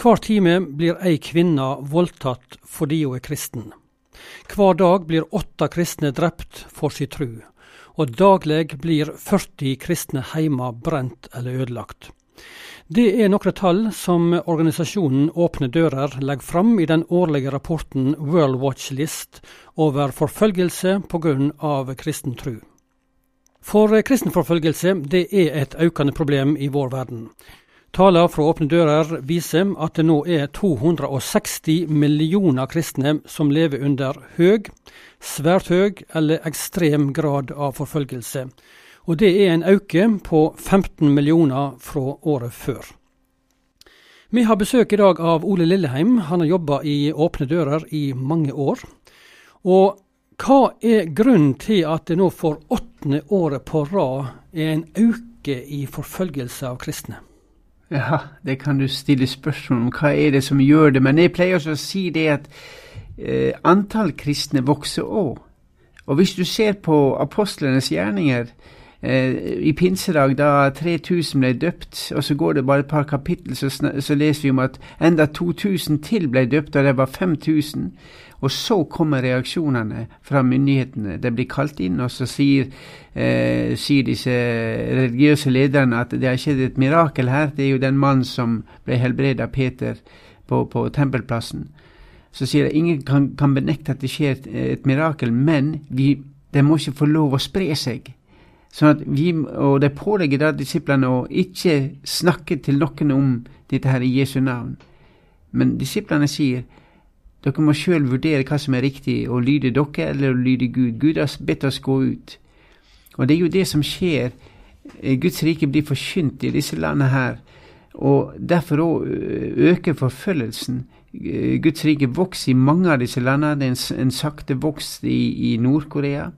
Hver time blir ei kvinne voldtatt fordi hun er kristen. Hver dag blir åtte kristne drept for sin tru, og daglig blir 40 kristne heimer brent eller ødelagt. Det er noen tall som organisasjonen Åpne dører legger fram i den årlige rapporten World Watch List over forfølgelse pga. kristen tru. For kristenforfølgelse det er et økende problem i vår verden. Tallene fra Åpne dører viser at det nå er 260 millioner kristne som lever under høy, svært høy eller ekstrem grad av forfølgelse. Og det er en øke på 15 millioner fra året før. Vi har besøk i dag av Ole Lilleheim. Han har jobba i Åpne dører i mange år. Og hva er grunnen til at det nå for åttende året på rad er en øke i forfølgelse av kristne? Ja, det kan du stille spørsmål om. Hva er det som gjør det? Men jeg pleier også å si det at eh, antall kristne vokser òg. Og hvis du ser på apostlenes gjerninger I pinsedag, da 3000 ble døpt, og så går det bare et par kapittel, så, så leser vi om at enda 2000 til ble døpt, og det var 5000. Og så kommer reaksjonene fra myndighetene. Det blir kalt inn, og så sier, eh, sier disse religiøse lederne at det har skjedd et mirakel her. Det er jo den mannen som ble helbredet av Peter på, på tempelplassen. Så sier de ingen kan, kan, benekte at det skjer et, et mirakel, men de, de må ikke få lov å spre seg. Sånn at vi, og Det pålegger da disiplene å ikke snakke til noen om dette her i Jesu navn. Men disiplene sier dere må sjøl vurdere hva som er riktig, å lyde dere eller å lyde Gud. Gud har bedt oss gå ut. Og det er jo det som skjer. Eh, Guds rike blir forkynt i disse landene her. Og derfor òg øker forfølgelsen. Eh, Guds rike vokser i mange av disse landene. Det er en, en sakte vokst i, i Nord-Korea.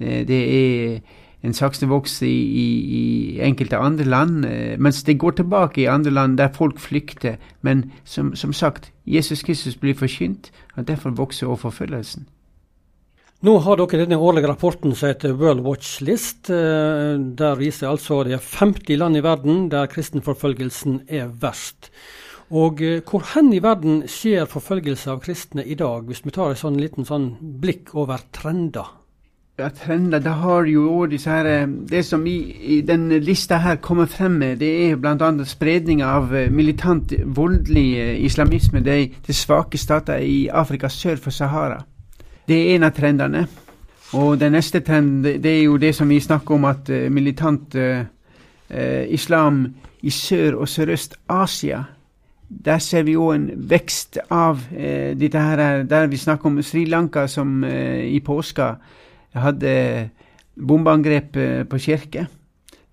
Eh, det er en sakte vokser i, i, i, enkelte andre land, mens det går tilbake i andre land der folk flykter. Men som, som sagt, Jesus Kristus blir forkynt, og derfor vokser også forfølgelsen. Nå har dere denne årlige rapporten som heter World Watch List. Der viser altså det er 50 land i verden der kristenforfølgelsen er verst. Og hvor hen i verden skjer forfølgelse av kristne i dag, hvis vi tar et sånn liten sånn blikk over trender? Ja, trender, det har jo disse her, eh, Det som i, i den lista her kommer frem med, det er bl.a. spredning av eh, militant, voldelig eh, islamisme det til svake stater i Afrika sør for Sahara. Det er en av trendene. Og den neste trenden det er jo det som vi snakker om, at militant eh, islam i Sør- og Sørøst-Asia der ser vi jo en vekst av eh, dette her, der vi snakker om Sri Lanka som eh, i påska jeg hadde bombeangrep eh, på kirke.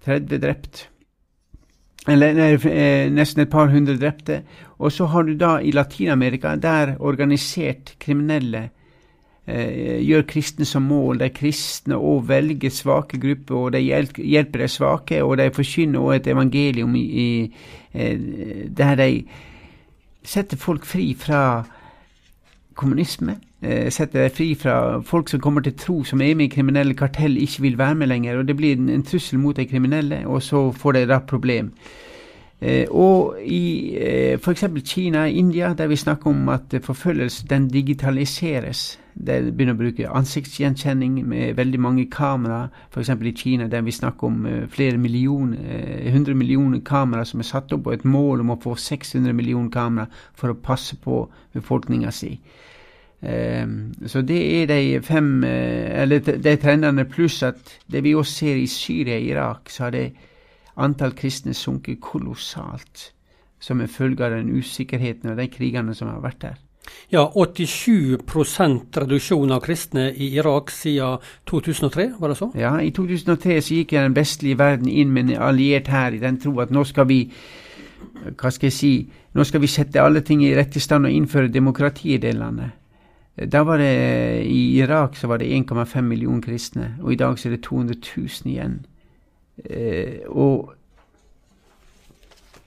30 drept. Eller eh, nesten et par hundre drepte. Og så har du da i Latin-Amerika, der organisert kriminelle eh, gjør kristne som mål. De kristne og velger svake grupper, og de hjelper de svake, og de forkynner også et evangelium i, i, eh, der de setter folk fri fra kommunisme eh, setter deg fri fra folk som kommer til tro, som er med i kriminelle kartell, ikke vil være med lenger. og Det blir en, en trussel mot de kriminelle, og så får de da problem. Eh, og i eh, f.eks. Kina og India, der vi snakker om at forfølgelse den digitaliseres. Der begynner å bruke ansiktsgjenkjenning med veldig mange kamera. F.eks. i Kina, der vi snakker om uh, flere millioner, uh, 100 millioner kamera som er satt opp, og et mål om å få 600 millioner kamera for å passe på befolkninga si. Ehm, så det er de fem eh, Eller de trendene, pluss at det vi også ser i Syria og Irak, så har det antall kristne sunket kolossalt som en følge av den usikkerheten og de krigene som har vært der. Ja, 87% reduksjon av kristne i Irak siden 2003, var det så? Ja, i 2003 så gikk den vestlige verden inn med en alliert her i den tro at nå skal vi hva skal jeg si, nå skal vi sette alle ting i rette stand og innføre demokrati i det landet. Da var det, I Irak så var det 1,5 millioner kristne, og i dag så er det 200 000 igjen. Eh, og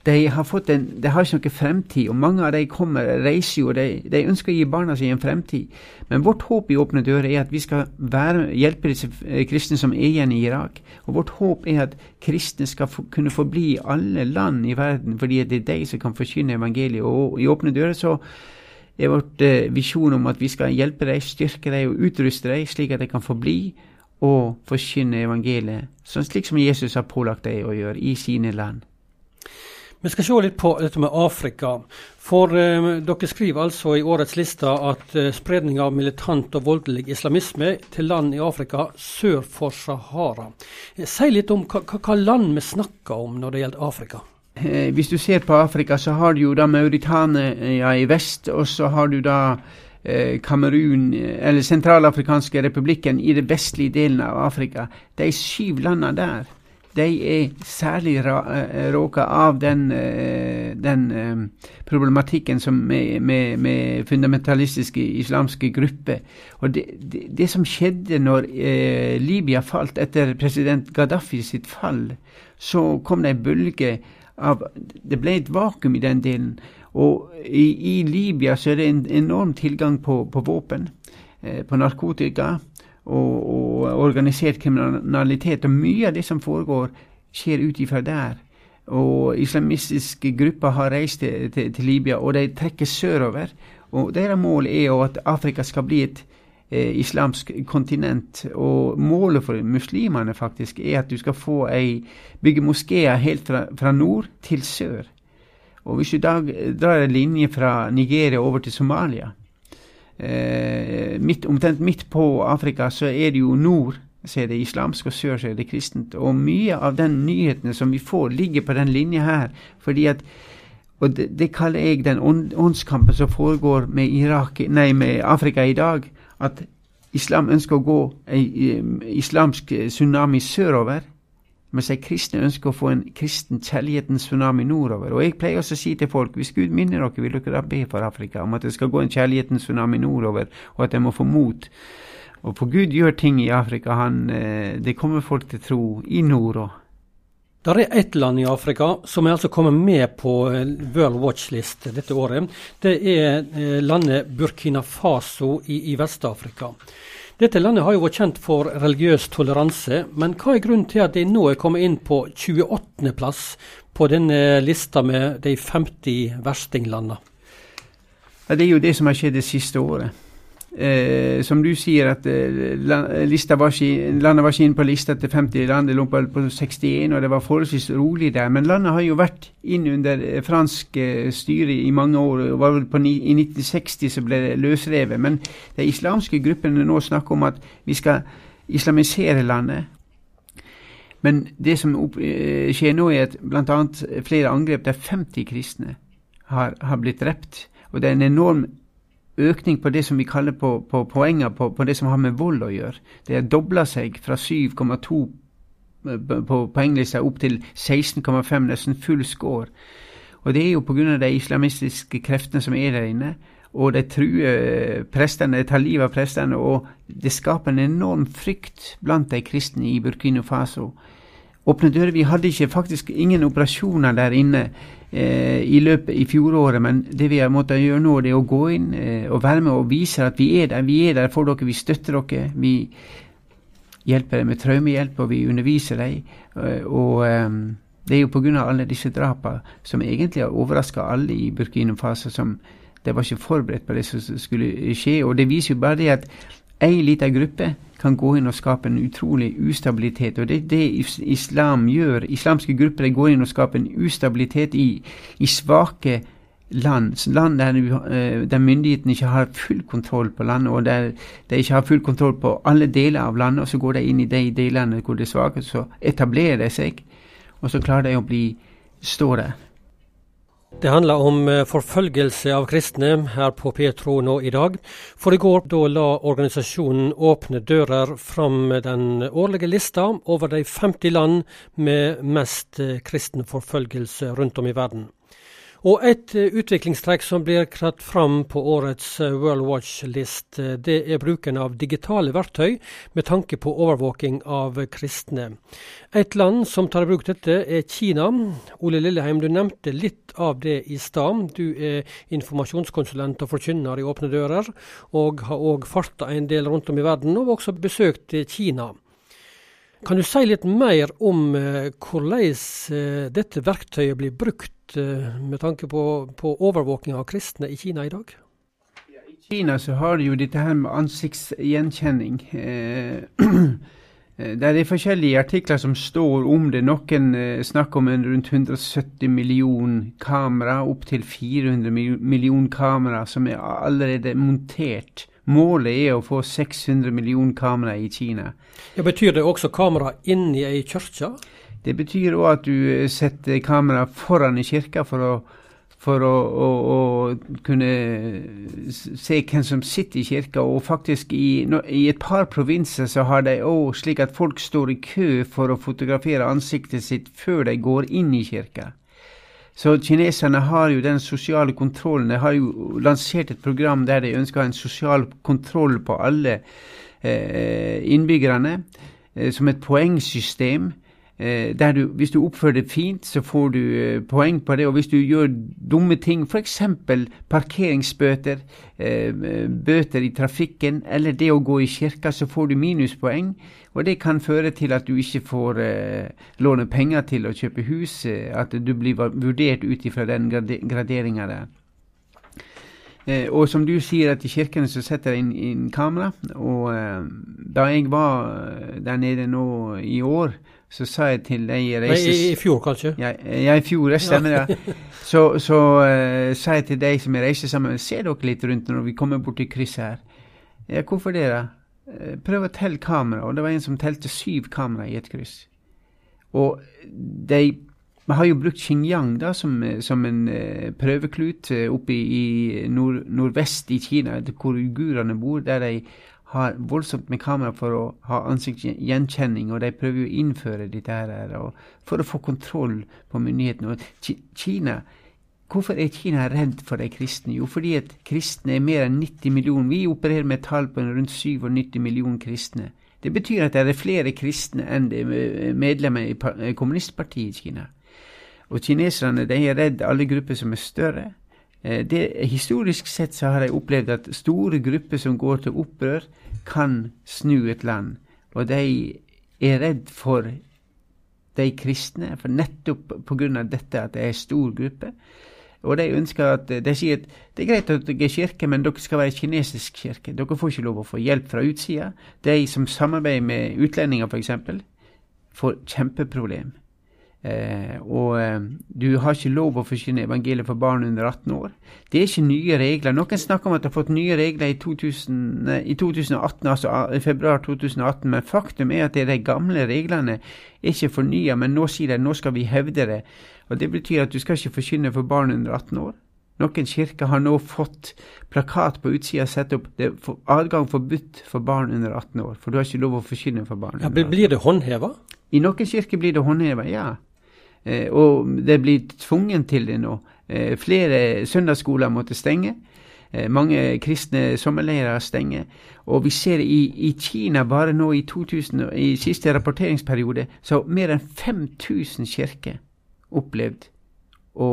de har, fått en, de har ikke noe fremtid, og mange av de kommer, reiser jo, de, de ønsker å gi barna sine en fremtid. Men vårt håp i Åpne dører er at vi skal være, hjelpe disse kristne som er igjen i Irak. Og vårt håp er at kristne skal få, kunne forbli i alle land i verden, fordi det er de som kan forkynne evangeliet. Og i Åpne dører så er vårt eh, visjon om at vi skal hjelpe dem, styrke dem og utruste dem, slik at de kan forbli og forkynne evangeliet, sånn slik som Jesus har pålagt dem å gjøre i sine land. Vi skal se litt på dette med Afrika. For eh, dere skriver altså i årets liste at eh, spredning av militant og voldelig islamisme til land i Afrika sør for Sahara. Eh, si litt om hva, land vi snakker om når det gjelder Afrika. Eh, hvis du ser på Afrika, så har du jo da Mauritania i vest, og så har du da eh, Kamerun, eller Sentralafrikanske republikken, i den vestlige delen av Afrika. De syv landene der de er særlig eh, råka av den, eh, den eh, problematikken som med, med, med, fundamentalistiske islamske grupper. Og det, det, det som skjedde når Libya falt etter president Gaddafi sitt fall, så kom det en bølge av Det ble et vakuum i den delen. Og i, i Libya så er det en enorm tilgang på, på våpen, på narkotika og, og, organisert kriminalitet. Og mye av det som foregår, skjer ut ifra der. Og islamistiske grupper har reist til, til, til, Libya, og de trekker sørover. Og Deres mål er jo at Afrika skal bli et eh, islamsk kontinent. Og målet for muslimene faktisk er at du skal få ei, bygge moskeer helt fra, fra nord til sør. Og Hvis du da drar en linje fra Nigeria over til Somalia, midt, omtrent midt på Afrika, så er det jo nord så er det islamsk, og sør så er det kristent. Og mye av den nyhetene som vi får, ligger på den linja her. fordi at og det, det kaller jeg den åndskampen som foregår med, Irak, nei, med Afrika i dag. At islam ønsker å gå en islamsk tsunami sørover, mens de kristne ønsker å få en kristen kjærlighetens tsunami nordover. Og jeg pleier også å si til folk hvis Gud minner dere, vil dere da be for Afrika om at det skal gå en kjærlighetens tsunami nordover, og at de må få mot. Og for Gud gjør ting i Afrika. Han, eh, det kommer folk til tro i nord òg. Det er ett land i Afrika som er altså kommet med på eh, World Watch List dette året. Det er eh, landet Burkina Faso i, i Vest-Afrika. Dette landet har jo vært kjent for religiøs toleranse, men hva er grunnen til at de nå er kommet inn på 28.-plass på denne lista med de 50 verstinglandene? Det er jo det som har skjedd det siste året. Eh, som du sier, at eh, var ikke, landet var ikke inne på lista til 50 land, det lå på 61, og det var forholdsvis rolig der. Men landet har jo vært inn under eh, fransk eh, styre i mange år. og var vel på, I 1960 så ble det løsrevet. Men de islamske gruppene nå snakker om at vi skal islamisere landet. Men det som opp, eh, skjer nå, er at bl.a. flere angrep der 50 kristne har, har blitt drept. Og det er en enorm økning på det som vi kaller på, på poenger på, på, det som har med vold å gjøre. Det har dobla seg fra 7,2 eh, på poenglista opp til 16,5, nesten full score. Og det er jo pga. de islamistiske kreftene som er der inne. Og de truer prestene, de tar livet av prestene, og det skaper en enorm frykt blant de kristne i Burkina Faso. Åpne dører, Vi hadde ikke faktisk ingen operasjoner der inne eh, i løpet i fjoråret, men det vi har måttet gjøre nå, det er å gå inn eh, og være med og vise at vi er der. Vi er der for dere, vi støtter dere. Vi hjelper dem med traumehjelp, og vi underviser dem. Eh, og eh, det er jo pga. alle disse drapene som egentlig har overraska alle i Burkina Faso. som de var ikke forberedt på det som skulle skje. Og det viser jo bare det at ei lita gruppe kan gå inn og skape en utrolig ustabilitet. Og det er det islam gjør. Islamske grupper går inn og skaper en ustabilitet i, i svake land. Land der, uh, der, myndighetene ikke har full kontroll på landet, og der de ikke har full kontroll på alle deler av landet. Og så går de inn i de delene hvor det er svake, så etablerer de seg, og så klarer de å bli stå. Det handler om eh, forfølgelse av kristne her på Petro nå i dag. For i går da la organisasjonen Åpne dører fram den årlige lista over de 50 land med mest eh, kristen forfølgelse rundt om i verden. Og et eh, utviklingstrekk som blir kratt fram på årets eh, World Watch List, eh, det er bruken av digitale verktøy med tanke på overvåking av kristne. Et land som tar i bruk dette, er Kina. Ole Lilleheim, du nevnte litt av det i stad. Du er informasjonskonsulent og forkynner i Åpne dører, og har òg farta en del rundt om i verden, og også besøkt Kina. Kan du si litt mer om hvordan dette verktøyet blir brukt Eh, med tanke på, på overvåking av kristne i Kina i dag? I Kina så har de jo dette her med ansiktsgjenkjenning. Eh, eh, det er forskjellige artikler som står om det. Noen snakker om rundt 170 million kamera, opptil 400 million kamera som er allerede montert. Målet er å få 600 millioner kamera i Kina. Ja, betyr det også kamera inni ei kirke? Det betyr òg at du eh, setter kamera foran i kirka for å, for å, å, å kunne se hvem som sitter i kirka. Og faktisk i, i et par provinser så har de òg slik at folk står i kø for å fotografere ansiktet sitt før de går inn i kirka. Så kineserne har jo den sosiale kontrollen. De har jo lansert et program der de ønsker en sosial kontroll på alle eh, innbyggerne, eh, som et poengsystem. Eh, der du, hvis du oppfører deg fint, så får du eh, poeng på det. Og hvis du gjør dumme ting, f.eks. parkeringsbøter, eh, bøter i trafikken, eller det å gå i kirka, så får du minuspoeng. Og det kan føre til at du ikke får låne penger til å kjøpe hus, at du blir vurdert ut ifra den graderinga der. og som du sier, at i kirkene så setter jeg inn, inn kamera. Og da jeg var der nede nå i år, så sa jeg til de reises... Nei, i, fjor, kanskje? Ja, ja i fjor, det stemmer det. Ja. så, så uh, sa jeg til de som jeg reiser sammen med, se dere litt rundt når vi kommer bort til krysset her. Ja, hvorfor det, da? Uh, prøv å telle kamera. Og det var en som telte syv kamera i et kryss. Og de vi har jo brukt Xinjiang da, som, som en uh, prøveklut oppe i, i nord, nordvest i Kina, hvor uigurene bor, der de har voldsomt med kamera for å ha ansiktsgjenkjenning, og de prøver jo å innføre dette her for å få kontroll på myndighetene. Og Kina, Hvorfor er Kina redd for de kristne? Jo, fordi at kristne er mer enn 90 millioner. Vi opererer med tall på rundt 97 millioner kristne. Det betyr at det er flere kristne enn det er medlemmer i kommunistpartiet i Kina. Og kineserne de er redd alle grupper som er større. Eh, det, historisk sett så har jeg opplevd at store grupper som går til opprør, kan snu et land. Og de er redd for de kristne, for nettopp pga. dette at det er en stor gruppe. Og de ønsker at, de sier at det er greit at dere er kirke, men dere skal være kinesisk kirke. Dere får ikke lov å få hjelp fra utsida. De som samarbeider med utlendinger, f.eks., får kjempeproblem. Eh, og eh, du har ikke lov å forkynne evangeliet for barn under 18 år. Det er ikke nye regler. Noen snakker om at de har fått nye regler i, 2000, i 2018, altså i februar 2018, men faktum er at det er de gamle reglene er ikke fornya, men nå sier de nå skal vi hevde det. Og Det betyr at du skal ikke forkynne for barn under 18 år. Noen kirker har nå fått plakat på utsida satt opp det er adgang forbudt for barn under 18 år, for du har ikke lov å forkynne for barn. Ja, blir det håndheva? I noen kirker blir det håndheva, ja. Eh, og det blir tvungen til det nå. Eh, flere søndagsskoler måtte stenge. Eh, mange kristne sommerleirer stenger. Og vi ser i, i, Kina bare nå i 2000, i siste rapporteringsperiode, så mer enn 5000 kirker opplevd å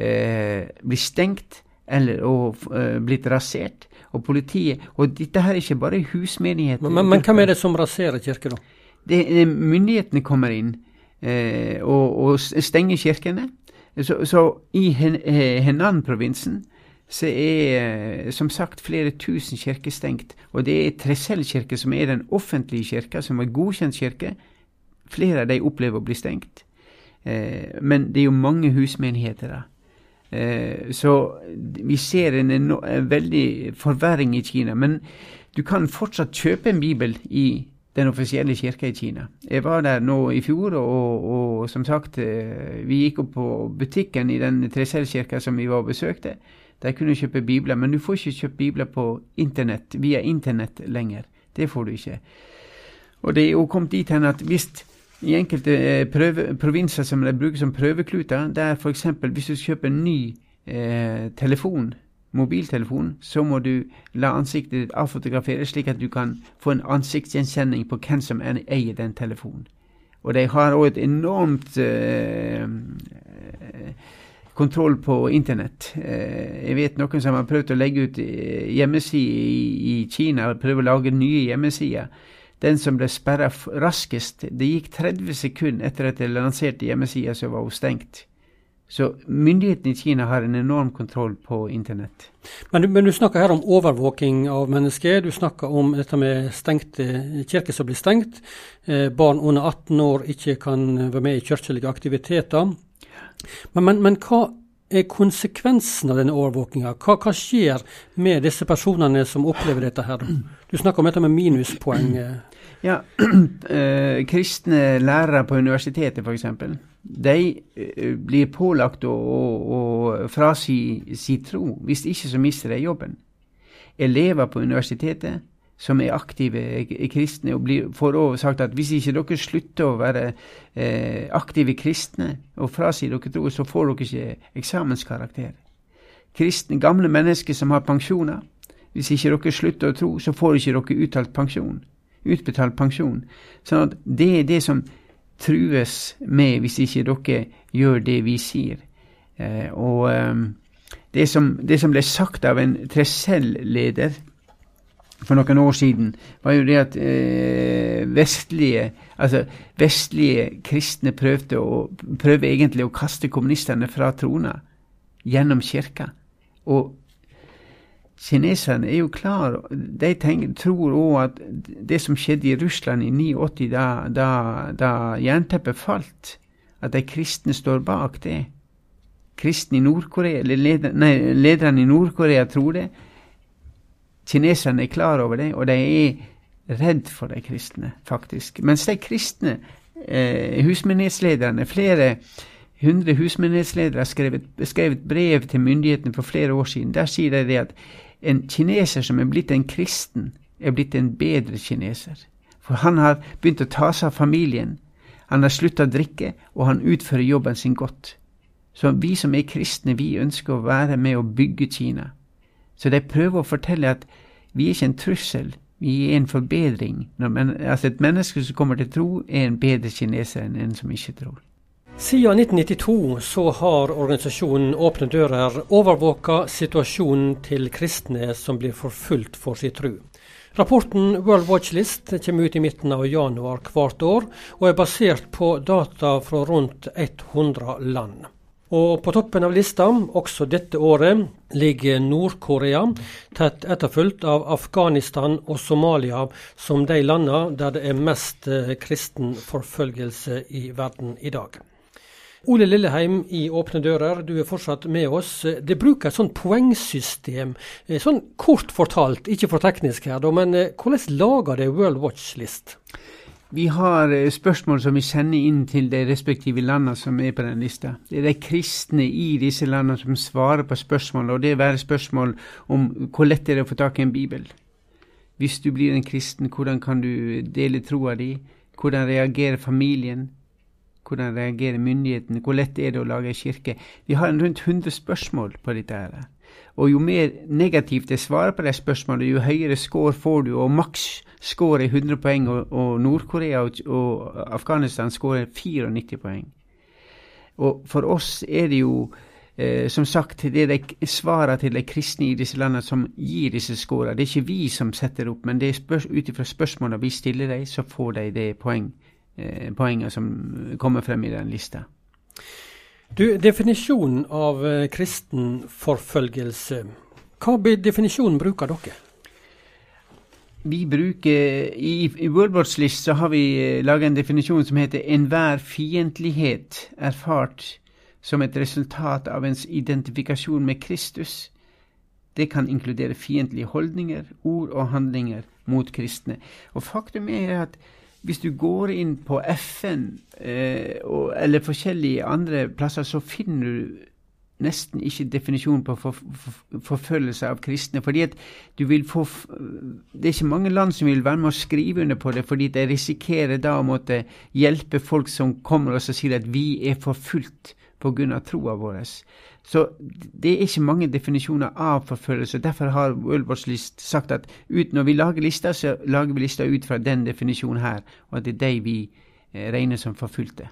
eh, bli stengt eller å eh, blitt rasert. Og politiet Og dette her er ikke bare husmenigheter. Men, men, men hvem er det som raserer kirker, da? Det, myndighetene kommer inn eh, og, og stenge kirkene. Så, så i eh, Henan-provinsen så er eh, som sagt flere tusen kirker stengt. Og det er Tresell-kirke som er den offentlige kirka, som er godkjent kirke. Flere av de opplever å bli stengt. Eh, men det er jo mange husmenigheter da. Eh, så vi ser en, en, veldig forverring i Kina. Men du kan fortsatt kjøpe en bibel i den offisielle kirka i Kina. Jeg var der nå i fjor, og, og som sagt, eh, vi gikk opp på butikken i den Tresellkirka som vi var og besøkte. Der kunne du kjøpe bibler, men du får ikke kjøpt bibler på internett, via internett lenger. Det får du ikke. Og det er jo kommet dit hen at hvis i enkelte eh, prøve, provinser som de bruker som prøvekluter, der f.eks. hvis du kjøper en ny eh, telefon, mobiltelefon, så må du la ansiktet ditt avfotograferes, slik at du kan få en ansiktsgjenkjenning på hvem som eier den telefonen. Og de har òg et enormt eh, kontroll på internett. Eh, jeg vet noen som har prøvd å legge ut eh, hjemmesider i, i Kina, prøve å lage nye hjemmesider. Den som ble sperra raskest, det gikk 30 sekunder etter at de lanserte hjemmesida, så var hun stengt. Så myndighetene i Kina har en enorm kontroll på internett. Men, men, du snakker her om overvåking av mennesker. Du snakker om dette med stengte kirker som blir stengt. Eh, barn under 18 år ikke kan være med i kirkelige aktiviteter. Men, men, men, hva er konsekvensen av denne overvåkinga? Hva, hva, skjer med disse personene som opplever dette her? Du snakker om dette med minuspoeng. Ja, eh, kristne lærere på universitetet f.eks. De eh, blir pålagt å, å, å frasi si tro. Hvis ikke så mister de jobben. Elever på universitetet som er aktive kristne, og blir, får òg sagt at hvis ikke dere slutter å være eh, aktive kristne og frasier dere tro, så får dere ikke eksamenskarakter. Kristne, gamle mennesker som har pensjoner, hvis ikke dere slutter å tro, så får ikke dere uttalt pensjon, utbetalt pensjon. Sånn at det er det som trues med hvis ikke dere gjør det vi sier. Eh, og eh, det, som, det som ble sagt av en Tresell-leder for noen år siden, var jo det at eh, vestlige, altså vestlige kristne prøvde å, prøve egentlig å kaste kommunistene fra trona gjennom kirka. Og kineserne er jo klar De tenker, tror òg at det som skjedde i Russland i 89, da, da, da jernteppet falt, at de kristne står bak det. Kristne i Nord-Korea, eller leder, nei, lederne i Nord-Korea tror det. Kineserne er klar over det, og de er redd for de kristne, faktisk. Mens de kristne eh, husmenighetslederne, flere hundre husmenighetsledere, har skrevet, brev til myndighetene for flere år siden. Der sier de at en kineser som er blitt en kristen, er blitt en bedre kineser. For han har begynt å ta seg av familien. Han har sluttet å drikke, og han utfører jobben sin godt. Så vi som er kristne, vi ønsker å være med å bygge Kina. Så de prøver å fortelle at vi er ikke en trussel, vi er en forbedring. Altså Et menneske som kommer til tro, er en bedre kineser enn en som ikke tror. Siden 1992 så har organisasjonen Åpne dører overvåka situasjonen til kristne som blir forfulgt for sin tro. Rapporten World Watch List kommer ut i midten av januar hvert år, og er basert på data fra rundt 100 land. Og på toppen av lista, også dette året, ligger Nord-Korea, tett etterfulgt av Afghanistan og Somalia som de landene der det er mest eh, kristen forfølgelse i verden i dag. Ole Lilleheim i Åpne dører, du er fortsatt med oss. Det bruker et sånt poengsystem. Eh, sånn kort fortalt, ikke for teknisk her, men eh, hvordan lager det World Watch List? Vi har eh, spørsmål som vi sender inn til de respektive landene som er på den lista. Det er de kristne i disse landene som svarer på spørsmål, og det være spørsmål om hvor lett det er å få tak i en bibel. Hvis du blir en kristen, hvordan kan du dele troa di? Hvordan reagerer familien? Hvordan reagerer myndighetene? Hvor lett er det å lage ei kirke? Vi har rundt 100 spørsmål på dette. her. Og jo mer negativt jeg svarer på de spørsmålene, jo høyere score får du, og maks score er 100 poeng, og, og Nord-Korea og, og, Afghanistan scorer 94 poeng. Og for oss er det jo eh, som sagt det er de svarene til de kristne i disse landene som gir disse skårene. Det er ikke vi som setter opp, men det er ut ifra spørsmålene vi stiller dem, så får de det poeng, poenget som kommer frem i den lista. Du, Definisjonen av eh, kristen forfølgelse, hva definisjonen bruker dere? Vi bruker I, i Worldwatch List så har vi eh, laga en definisjon som heter 'enhver fiendtlighet erfart som et resultat av ens identifikasjon med Kristus'. Det kan inkludere fiendtlige holdninger, ord og handlinger mot kristne. Og faktum er at hvis du går inn på FN eh, og, eller forskjellige andre plasser, så finner du nesten ikke definisjonen på for, for, forfølgelse av kristne. fordi at du vil få Det er ikke mange land som vil være med å skrive under på det, fordi de risikerer da å måtte hjelpe folk som kommer og sier at vi er forfulgt pga. troa vår. Så det er ikke mange definisjoner av forfølgelse. Derfor har World List sagt at ut, når vi lager lister, så lager vi lister ut fra den definisjonen her, og at det er de vi eh, regner som forfulgte.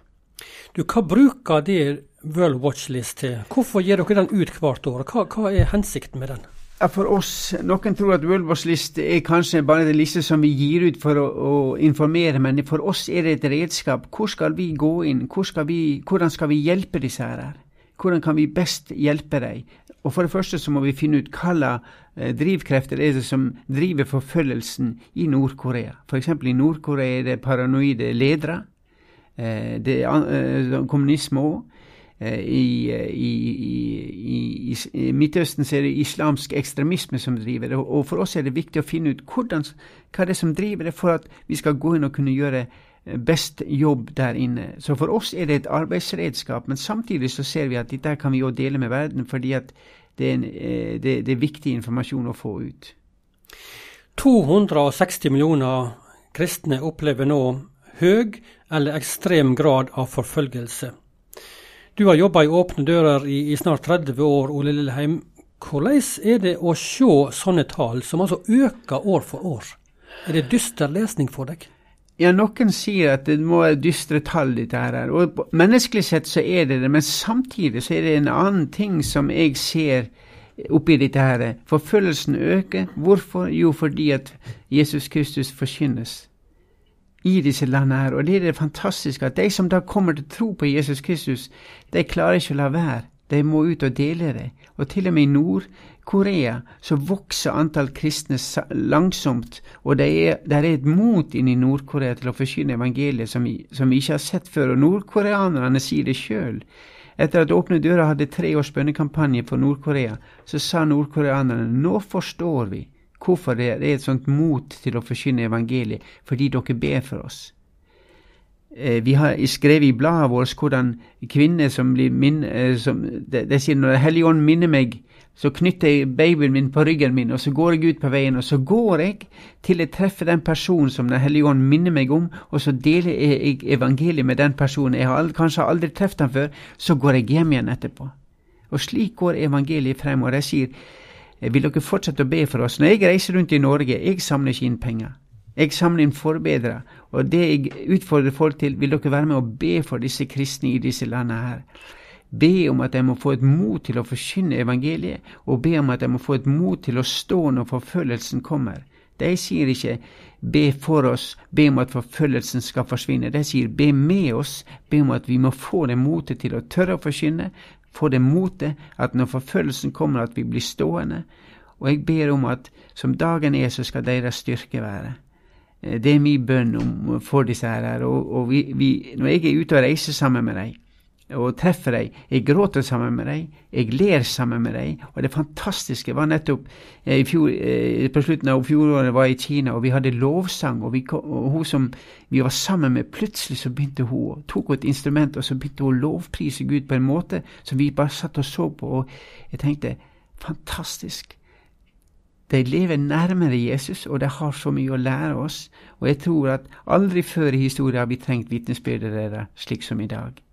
Du, Hva bruker det World Watch List til? Hvorfor gir dere den ut hvert år? Hva, hva er hensikten med den? For oss, Noen tror at World Watch List er kanskje bare en liste som vi gir ut for å, å, informere, men for oss er det et redskap. Hvor skal vi gå inn? Hvor skal vi, hvordan skal vi hjelpe disse her? Hvordan kan vi best hjelpe dem? Og For det første så må vi finne ut hvilke eh, drivkrefter er det som driver forfølgelsen i Nord-Korea. F.eks. i Nord-Korea er det paranoide ledere. Eh, det er eh, kommunisme òg. Eh, I, i, i, Midtøsten så er det islamsk ekstremisme som driver det. Og for oss er det viktig å finne ut hvordan, hva det er som driver det, for at vi skal gå inn og kunne gjøre best jobb der inne. Så for oss er det et arbeidsredskap, men samtidig så ser vi at dette kan vi jo dele med verden, fordi at det er, en, det, det er viktig informasjon å få ut. 260 millioner kristne opplever nå høy eller ekstrem grad av forfølgelse. Du har jobba i Åpne dører i, i, snart 30 år, Ole Lilleheim. Hvordan er det å se sånne tall, som altså øker år for år? Er det dyster lesning for deg? Ja, noen sier at det må være dystre tall, dette her. Og menneskelig sett så er det det, men samtidig så er det en annen ting som jeg ser oppi dette her. Forfølgelsen øker. Hvorfor? Jo, fordi at Jesus Kristus forkynnes i disse landene her. Og det er det fantastiske at de som da kommer til å tro på Jesus Kristus, de klarer ikke å la være. De må ut og dele det. Og til og med i Nord-Korea så vokser antall kristne langsomt. Og det er, det er et mot inne i Nord-Korea til å forsyne evangeliet som, som, vi ikke har sett før. Og nordkoreanerne sier det sjøl. Etter at Åpne dører hadde tre års bønnekampanje for Nord-Korea, så sa nordkoreanerne nå forstår vi Hvorfor det er et sånt mot til å forkynne evangeliet? Fordi dere ber for oss. Eh, vi har skrevet i bladet vårt hvordan kvinner som blir min, eh, de, de sier når Helligånden minner meg, så knytter jeg babyen min på ryggen min, og så går jeg ut på veien, og så går jeg til jeg treffer den personen som Den hellige ånd minner meg om, og så deler jeg evangeliet med den personen. Jeg har aldri, kanskje aldri truffet ham før. Så går jeg hjem igjen etterpå. Og slik går evangeliet frem. Og jeg sier vil dere fortsette å be for oss? Når jeg reiser rundt i Norge, jeg samler ikke inn penger. Jeg samler inn forbedrere. Og det jeg utfordrer folk til, vil dere være med å be for disse kristne i disse landene her. Be om at de må få et mot til å forkynne evangeliet, og be om at de må få et mot til å stå når forfølgelsen kommer. De sier ikke 'be for oss', be om at forfølgelsen skal forsvinne. De sier 'be med oss', be om at vi må få det motet til å tørre å forkynne, få det motet at når forfølgelsen kommer, at vi blir stående. Og jeg ber om at som dagen er, så skal deres styrke være. Eh, det er min bønn for disse her. Og, og vi, vi, når jeg er ute og reiser sammen med dem, og treffer dem. Jeg gråter sammen med dem, jeg ler sammen med dem. Og det fantastiske var nettopp eh, fjor, eh, På slutten av fjoråret var jeg i Kina, og vi hadde lovsang. Og, vi, og, hun som vi var sammen med, plutselig så begynte hun tok et instrument, og så begynte hun å lovprise Gud på en måte som vi bare satt og så på. Og jeg tenkte fantastisk. De lever nærmere Jesus, og de har så mye å lære oss. Og jeg tror at aldri før i historien har vi trengt vitnesbyrdere slik som i dag.